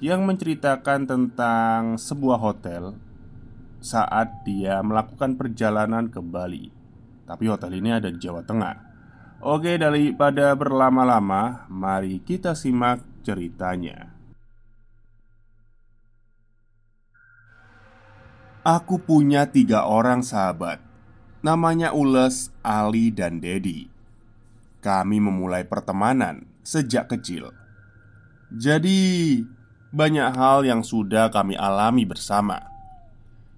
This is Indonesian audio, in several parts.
yang menceritakan tentang sebuah hotel saat dia melakukan perjalanan ke Bali. Tapi hotel ini ada di Jawa Tengah. Oke, daripada berlama-lama, mari kita simak ceritanya. Aku punya tiga orang sahabat Namanya Ules, Ali, dan Dedi Kami memulai pertemanan sejak kecil Jadi banyak hal yang sudah kami alami bersama.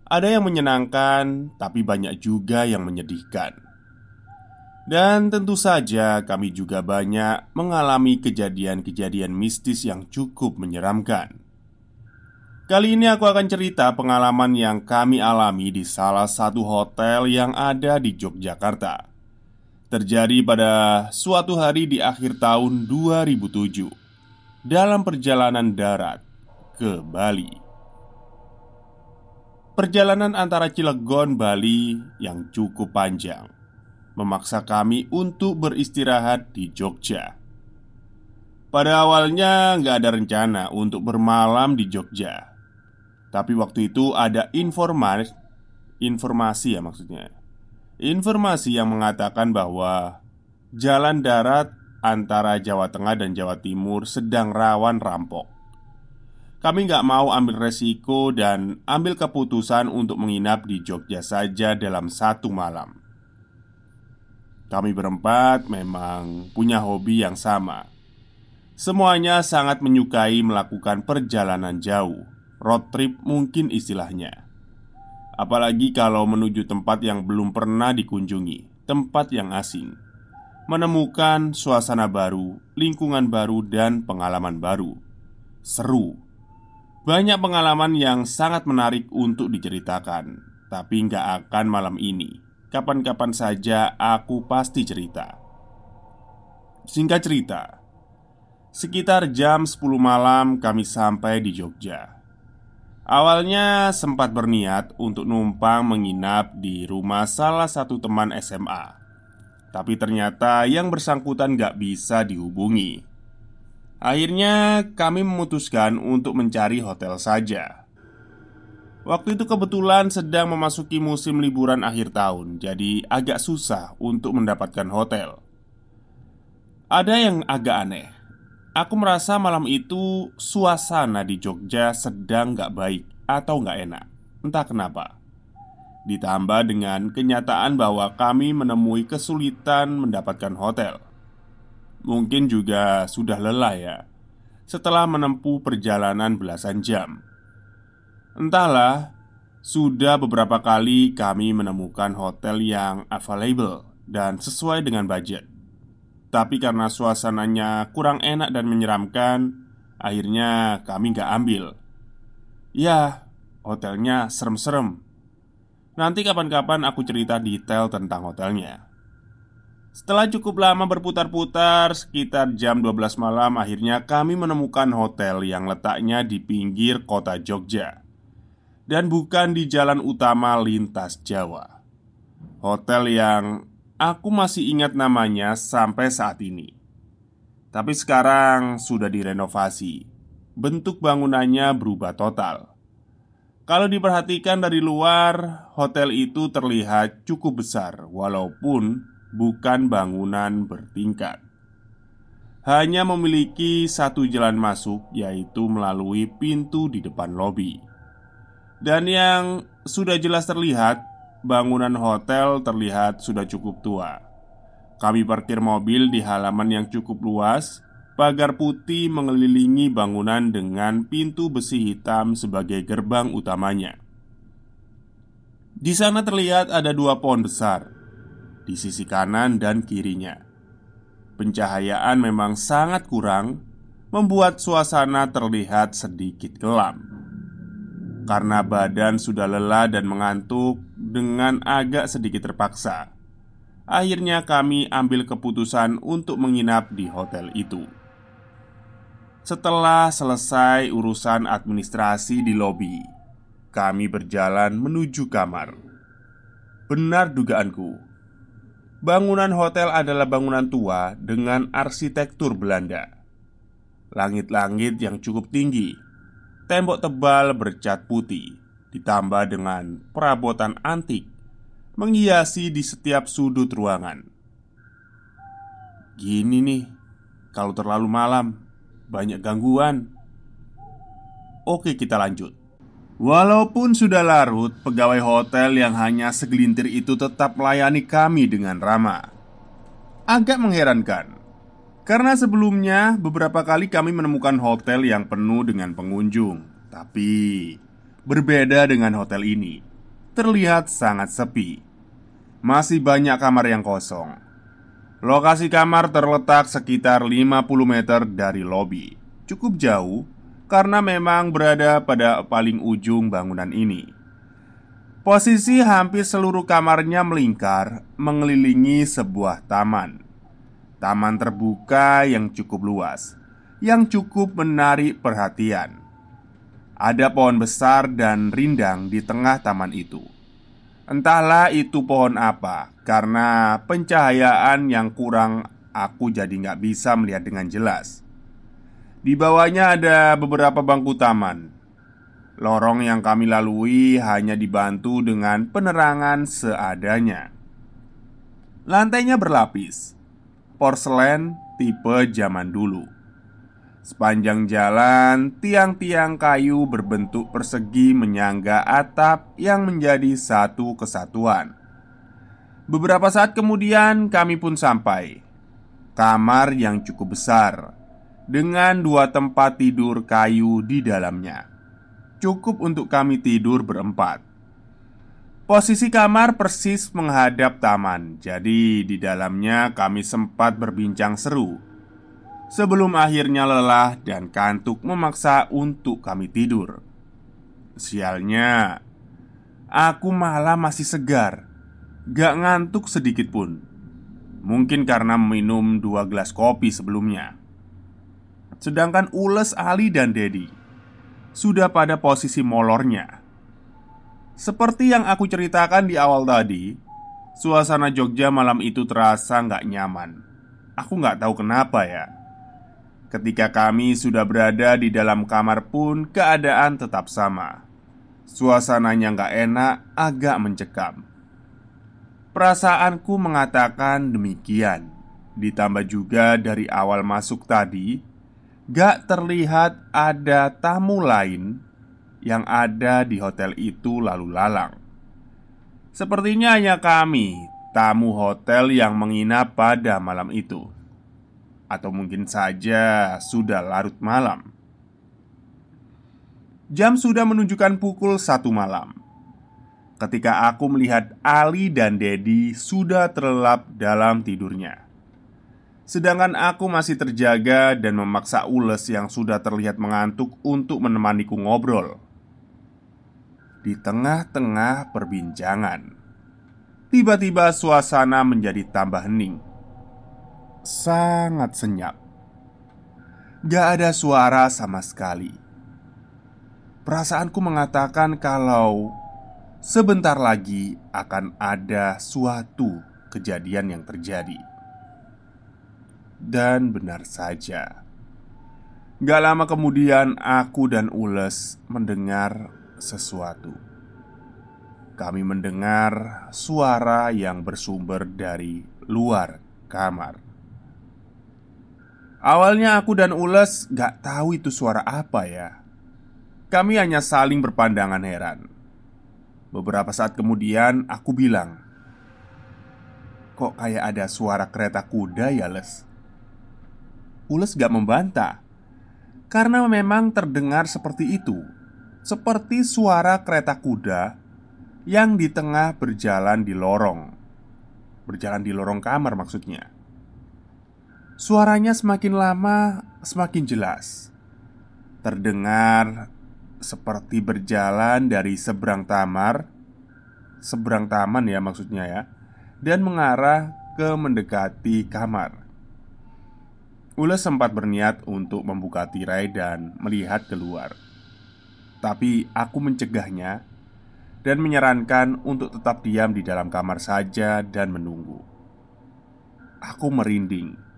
Ada yang menyenangkan, tapi banyak juga yang menyedihkan. Dan tentu saja, kami juga banyak mengalami kejadian-kejadian mistis yang cukup menyeramkan. Kali ini aku akan cerita pengalaman yang kami alami di salah satu hotel yang ada di Yogyakarta. Terjadi pada suatu hari di akhir tahun 2007 dalam perjalanan darat ke Bali. Perjalanan antara Cilegon, Bali yang cukup panjang memaksa kami untuk beristirahat di Jogja. Pada awalnya nggak ada rencana untuk bermalam di Jogja, tapi waktu itu ada informasi, informasi ya maksudnya, informasi yang mengatakan bahwa jalan darat antara Jawa Tengah dan Jawa Timur sedang rawan rampok. Kami nggak mau ambil resiko dan ambil keputusan untuk menginap di Jogja saja dalam satu malam. Kami berempat memang punya hobi yang sama. Semuanya sangat menyukai melakukan perjalanan jauh, road trip mungkin istilahnya. Apalagi kalau menuju tempat yang belum pernah dikunjungi, tempat yang asing menemukan suasana baru, lingkungan baru, dan pengalaman baru. Seru, banyak pengalaman yang sangat menarik untuk diceritakan, tapi nggak akan malam ini. Kapan-kapan saja aku pasti cerita. Singkat cerita, sekitar jam 10 malam kami sampai di Jogja. Awalnya sempat berniat untuk numpang menginap di rumah salah satu teman SMA tapi ternyata yang bersangkutan gak bisa dihubungi. Akhirnya kami memutuskan untuk mencari hotel saja. Waktu itu kebetulan sedang memasuki musim liburan akhir tahun Jadi agak susah untuk mendapatkan hotel. Ada yang agak aneh. Aku merasa malam itu suasana di Jogja sedang gak baik atau gak enak. Entah kenapa Ditambah dengan kenyataan bahwa kami menemui kesulitan mendapatkan hotel. Mungkin juga sudah lelah ya Setelah menempuh perjalanan belasan jam. Entahlah Sudah beberapa kali kami menemukan hotel yang available Dan sesuai dengan budget. Tapi karena suasananya kurang enak dan menyeramkan Akhirnya kami gak ambil. Ya, hotelnya serem-serem Nanti kapan-kapan aku cerita detail tentang hotelnya. Setelah cukup lama berputar-putar Sekitar jam 12 malam Akhirnya kami menemukan hotel yang letaknya di pinggir kota Jogja. Dan bukan di jalan utama lintas Jawa. Hotel yang aku masih ingat namanya sampai saat ini. Tapi sekarang sudah direnovasi. Bentuk bangunannya berubah total kalau diperhatikan dari luar, hotel itu terlihat cukup besar, walaupun bukan bangunan bertingkat. Hanya memiliki satu jalan masuk, yaitu melalui pintu di depan lobi. Dan yang sudah jelas terlihat, bangunan hotel terlihat sudah cukup tua. Kami parkir mobil di halaman yang cukup luas Pagar putih mengelilingi bangunan dengan pintu besi hitam sebagai gerbang utamanya. Di sana terlihat ada dua pohon besar di sisi kanan dan kirinya. Pencahayaan memang sangat kurang, membuat suasana terlihat sedikit kelam. karena badan sudah lelah dan mengantuk dengan agak sedikit terpaksa. Akhirnya, kami ambil keputusan untuk menginap di hotel itu. Setelah selesai urusan administrasi di lobi, kami berjalan menuju kamar. Benar dugaanku, bangunan hotel adalah bangunan tua dengan arsitektur Belanda. Langit-langit yang cukup tinggi Tembok tebal bercat putih Ditambah dengan perabotan antik Menghiasi di setiap sudut ruangan Gini nih Kalau terlalu malam Banyak gangguan. Oke kita lanjut. Walaupun sudah larut, pegawai hotel yang hanya segelintir itu tetap melayani kami dengan ramah. Agak mengherankan, karena sebelumnya beberapa kali kami menemukan hotel yang penuh dengan pengunjung Tapi berbeda dengan hotel ini. Terlihat sangat sepi. Masih banyak kamar yang kosong Lokasi kamar terletak sekitar 50 meter dari lobi. Cukup jauh karena memang berada pada paling ujung bangunan ini. Posisi hampir seluruh kamarnya melingkar mengelilingi sebuah taman. Taman terbuka yang cukup luas Yang cukup menarik perhatian. Ada pohon besar dan rindang di tengah taman itu Entahlah itu pohon apa Karena pencahayaan yang kurang Aku jadi nggak bisa melihat dengan jelas. Di bawahnya ada beberapa bangku taman. Lorong yang kami lalui hanya dibantu dengan penerangan seadanya. Lantainya berlapis. Porselen tipe zaman dulu. Sepanjang jalan, tiang-tiang kayu berbentuk persegi menyangga atap yang menjadi satu kesatuan. Beberapa saat kemudian, kami pun sampai. Kamar yang cukup besar dengan dua tempat tidur kayu di dalamnya, cukup untuk kami tidur berempat. Posisi kamar persis menghadap taman, jadi di dalamnya kami sempat berbincang seru. Sebelum akhirnya lelah dan kantuk memaksa untuk kami tidur. Sialnya, aku malah masih segar, gak ngantuk sedikit pun. Mungkin karena minum dua gelas kopi sebelumnya. Sedangkan Ules, Ali, dan Dedi sudah pada posisi molornya seperti yang aku ceritakan di awal tadi, suasana Jogja malam itu terasa nggak nyaman. Aku nggak tahu kenapa ya. Ketika kami sudah berada di dalam kamar pun keadaan tetap sama. Suasananya nggak enak, agak mencekam. Perasaanku mengatakan demikian. Ditambah juga dari awal masuk tadi, gak terlihat ada tamu lain yang ada di hotel itu lalu lalang. Sepertinya hanya kami, tamu hotel yang menginap pada malam itu, atau mungkin saja sudah larut malam. Jam sudah menunjukkan pukul satu malam. Ketika aku melihat Ali dan Dedi sudah terlelap dalam tidurnya. Sedangkan aku masih terjaga dan memaksa Ules yang sudah terlihat mengantuk untuk menemaniku ngobrol di tengah-tengah perbincangan. Tiba-tiba suasana menjadi tambah hening, sangat senyap. Gak ada suara sama sekali. Perasaanku mengatakan kalau sebentar lagi akan ada suatu kejadian yang terjadi, dan benar saja. Gak lama kemudian, aku dan Ules mendengar sesuatu. Kami mendengar suara yang bersumber dari luar kamar. Awalnya aku dan Ules gak tahu itu suara apa ya. Kami hanya saling berpandangan heran. Beberapa saat kemudian aku bilang, "Kok kayak ada suara kereta kuda ya, Les?" Ules gak membantah karena memang terdengar seperti itu seperti suara kereta kuda yang di tengah berjalan di lorong. Berjalan di lorong kamar, maksudnya. Suaranya semakin lama semakin jelas, terdengar seperti berjalan dari seberang tamar Seberang taman ya maksudnya ya Dan mengarah ke mendekati kamar. Ules sempat berniat untuk membuka tirai dan melihat keluar. Tapi aku mencegahnya Dan menyarankan untuk tetap diam di dalam kamar saja dan menunggu. Aku merinding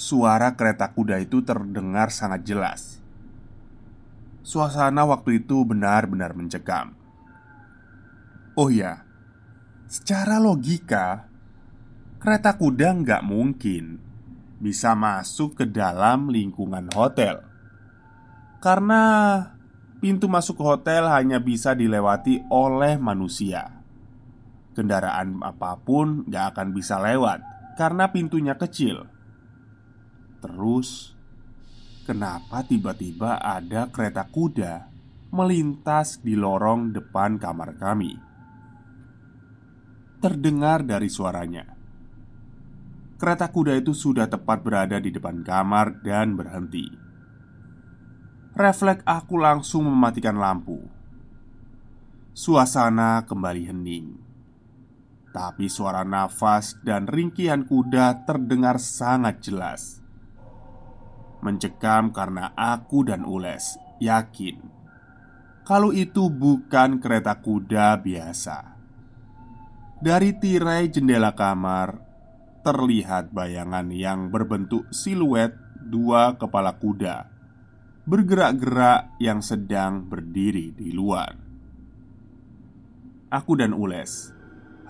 Suara kereta kuda itu terdengar sangat jelas. Suasana waktu itu benar-benar mencekam. Oh ya, secara logika Kereta kuda nggak mungkin bisa masuk ke dalam lingkungan hotel. Karena pintu masuk hotel hanya bisa dilewati oleh manusia. Kendaraan apa pun nggak akan bisa lewat Karena pintunya kecil Terus Kenapa tiba-tiba ada kereta kuda melintas di lorong depan kamar kami? terdengar dari suaranya. Kereta kuda itu sudah tepat berada di depan kamar dan berhenti. Refleks aku langsung mematikan lampu. Suasana kembali hening. Tapi suara nafas dan ringkihan kuda terdengar sangat jelas. Mencekam karena aku dan Ules yakin kalau itu bukan kereta kuda biasa. Dari tirai jendela kamar terlihat bayangan yang berbentuk siluet dua kepala kuda bergerak-gerak yang sedang berdiri di luar. Aku dan Ules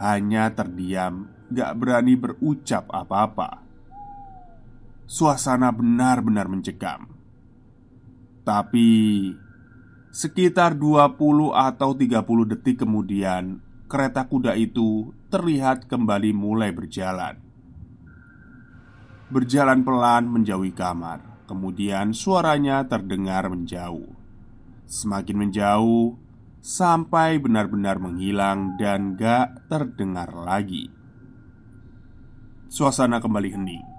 hanya terdiam, gak berani berucap apa-apa. Suasana benar-benar mencekam. Tapi sekitar 20 atau 30 detik kemudian kereta kuda itu terlihat kembali mulai berjalan. Berjalan pelan menjauhi kamar, kemudian suaranya terdengar menjauh. Semakin menjauh sampai benar-benar menghilang dan gak terdengar lagi. Suasana kembali hening.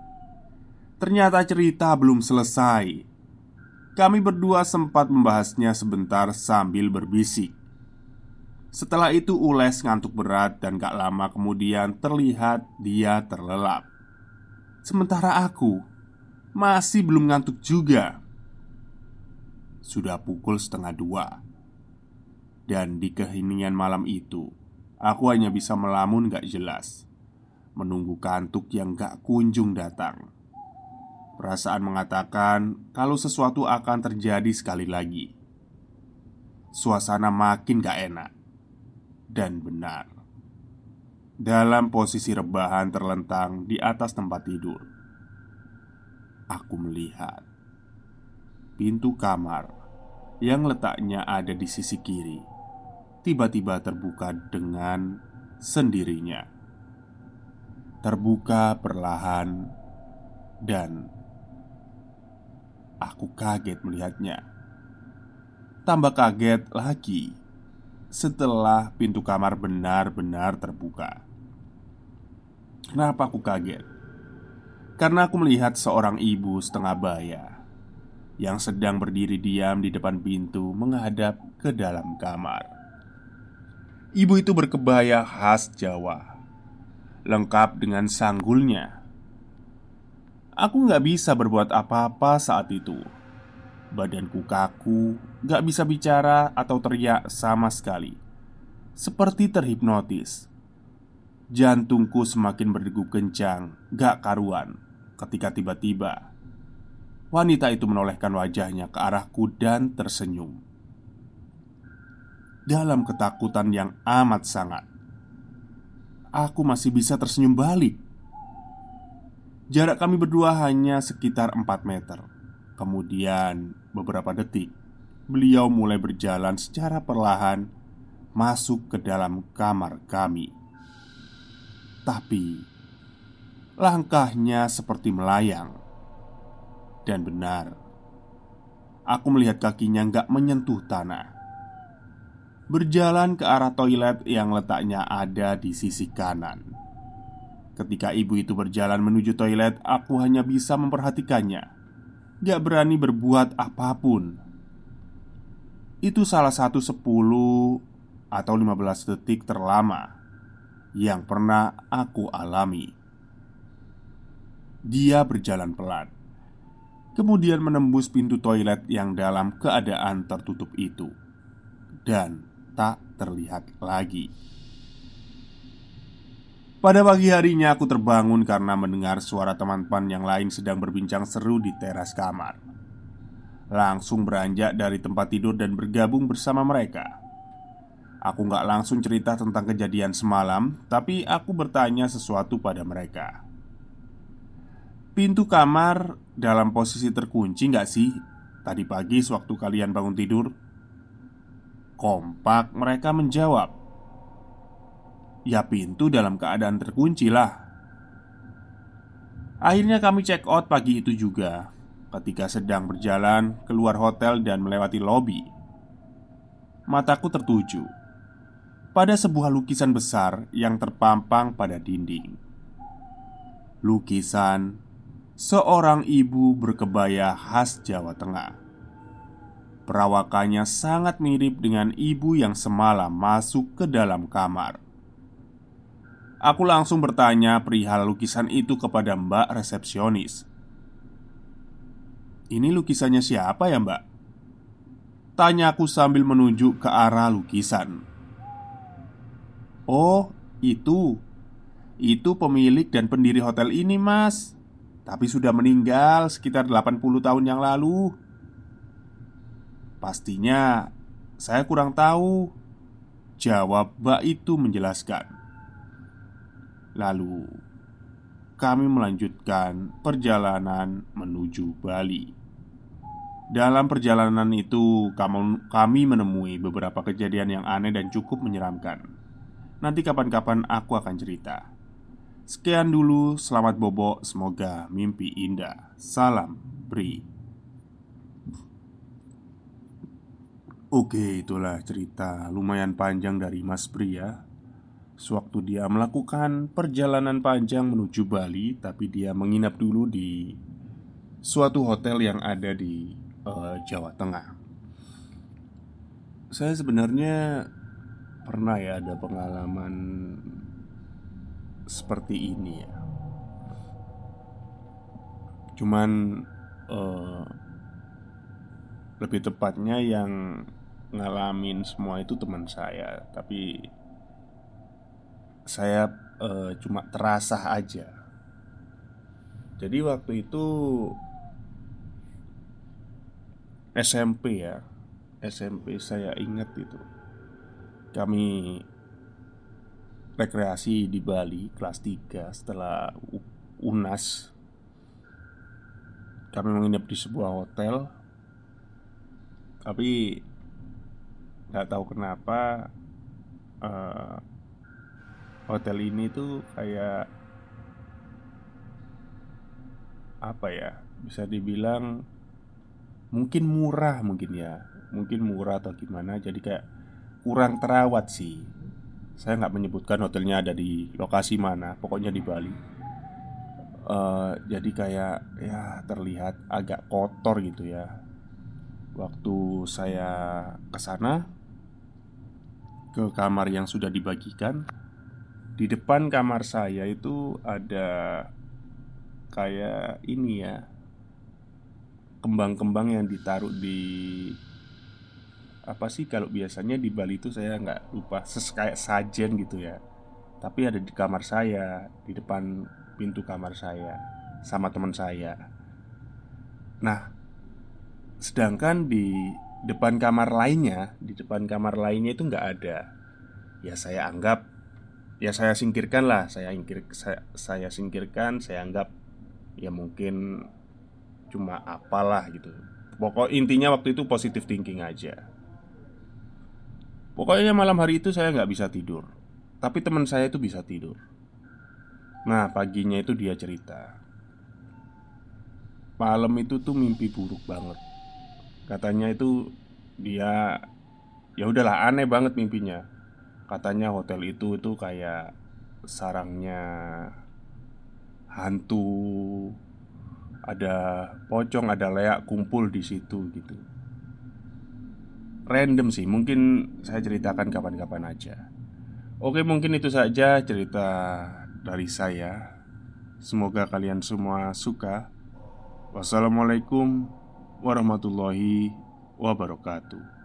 Ternyata cerita belum selesai. Kami berdua sempat membahasnya sebentar sambil berbisik. Setelah itu Ules ngantuk berat dan gak lama kemudian terlihat dia terlelap. Sementara aku masih belum ngantuk juga. Sudah pukul setengah dua. Dan di keheningan malam itu Aku hanya bisa melamun gak jelas. Menunggu kantuk yang gak kunjung datang Perasaan mengatakan kalau sesuatu akan terjadi sekali lagi Suasana makin gak enak dan benar. Dalam posisi rebahan terlentang di atas tempat tidur, aku melihat pintu kamar yang letaknya ada di sisi kiri tiba-tiba terbuka dengan sendirinya. Terbuka perlahan, dan aku kaget melihatnya. Tambah kaget lagi setelah pintu kamar benar-benar terbuka. Kenapa aku kaget? Karena aku melihat seorang ibu setengah baya yang sedang berdiri diam di depan pintu menghadap ke dalam kamar. Ibu itu berkebaya khas Jawa, lengkap dengan sanggulnya. Aku nggak bisa berbuat apa-apa saat itu. Badanku kaku, gak bisa bicara atau teriak sama sekali. Seperti terhipnotis. Jantungku semakin berdegup kencang, gak karuan Ketika tiba-tiba. Wanita itu menolehkan wajahnya ke arahku dan tersenyum. Dalam ketakutan yang amat sangat Aku masih bisa tersenyum balik Jarak kami berdua hanya sekitar 4 meter Kemudian, beberapa detik, beliau mulai berjalan secara perlahan masuk ke dalam kamar kami. Tapi langkahnya seperti melayang, dan benar, aku melihat kakinya nggak menyentuh tanah. Berjalan ke arah toilet yang letaknya ada di sisi kanan. Ketika ibu itu berjalan menuju toilet, aku hanya bisa memperhatikannya. Gak berani berbuat apa pun. Itu salah satu 10 atau 15 detik terlama Yang pernah aku alami. Dia berjalan pelan Kemudian menembus pintu toilet yang dalam keadaan tertutup itu Dan tak terlihat lagi pada pagi harinya aku terbangun karena mendengar suara teman-teman yang lain sedang berbincang seru di teras kamar. Langsung beranjak dari tempat tidur dan bergabung bersama mereka. Aku nggak langsung cerita tentang kejadian semalam, tapi aku bertanya sesuatu pada mereka. Pintu kamar dalam posisi terkunci nggak sih? Tadi pagi sewaktu kalian bangun tidur Kompak mereka menjawab Ya pintu dalam keadaan terkunci lah. Akhirnya kami check out pagi itu juga Ketika sedang berjalan keluar hotel dan melewati lobi. Mataku tertuju Pada sebuah lukisan besar yang terpampang pada dinding. Lukisan Seorang ibu berkebaya khas Jawa Tengah. Perawakannya sangat mirip dengan ibu yang semalam masuk ke dalam kamar Aku langsung bertanya perihal lukisan itu kepada mbak resepsionis. Ini lukisannya siapa ya mbak? Tanya aku sambil menunjuk ke arah lukisan. Oh, itu. Itu pemilik dan pendiri hotel ini mas. Tapi sudah meninggal sekitar 80 tahun yang lalu. Pastinya. Saya kurang tahu Jawab mbak itu menjelaskan Lalu kami melanjutkan perjalanan menuju Bali. Dalam perjalanan itu, kami menemui beberapa kejadian yang aneh dan cukup menyeramkan. Nanti kapan-kapan aku akan cerita. Sekian dulu, selamat bobo, semoga mimpi indah. Salam, Bri. Oke, itulah cerita lumayan panjang dari Mas Bri ya. Sewaktu dia melakukan perjalanan panjang menuju Bali, tapi dia menginap dulu di suatu hotel yang ada di uh, Jawa Tengah. Saya sebenarnya pernah ya ada pengalaman seperti ini ya. Cuman uh, lebih tepatnya yang ngalamin semua itu teman saya, tapi saya uh, cuma terasa aja. Jadi waktu itu SMP ya, SMP saya ingat itu. Kami rekreasi di Bali kelas 3 setelah UNAS. Kami menginap di sebuah hotel. Tapi nggak tahu kenapa uh, hotel ini tuh kayak apa ya bisa dibilang mungkin murah mungkin ya. Mungkin murah atau gimana jadi kayak kurang terawat sih. Saya nggak menyebutkan hotelnya ada di lokasi mana pokoknya di Bali. Uh, jadi kayak ya terlihat agak kotor gitu ya. Waktu saya ke sana ke kamar yang sudah dibagikan di depan kamar saya itu ada kayak ini ya Kembang-kembang yang ditaruh di Apa sih kalau biasanya di Bali itu saya nggak lupa Ses kayak sajen gitu ya. Tapi ada di kamar saya Di depan pintu kamar saya Sama teman saya. Nah Sedangkan di depan kamar lainnya Di depan kamar lainnya itu nggak ada. Ya saya anggap ya saya singkirkan lah saya ingkir saya, saya singkirkan saya anggap ya mungkin cuma apalah gitu. Pokok intinya waktu itu positif thinking aja. Pokoknya malam hari itu saya nggak bisa tidur tapi teman saya itu bisa tidur. Nah paginya itu dia cerita. Malam itu tuh mimpi buruk banget. Katanya itu dia ya udahlah aneh banget mimpinya Katanya hotel itu itu kayak sarangnya hantu. Ada pocong, ada leak kumpul di situ gitu. random sih Mungkin saya ceritakan kapan-kapan aja. Oke mungkin itu saja cerita dari saya. Semoga kalian semua suka. Wassalamualaikum warahmatullahi wabarakatuh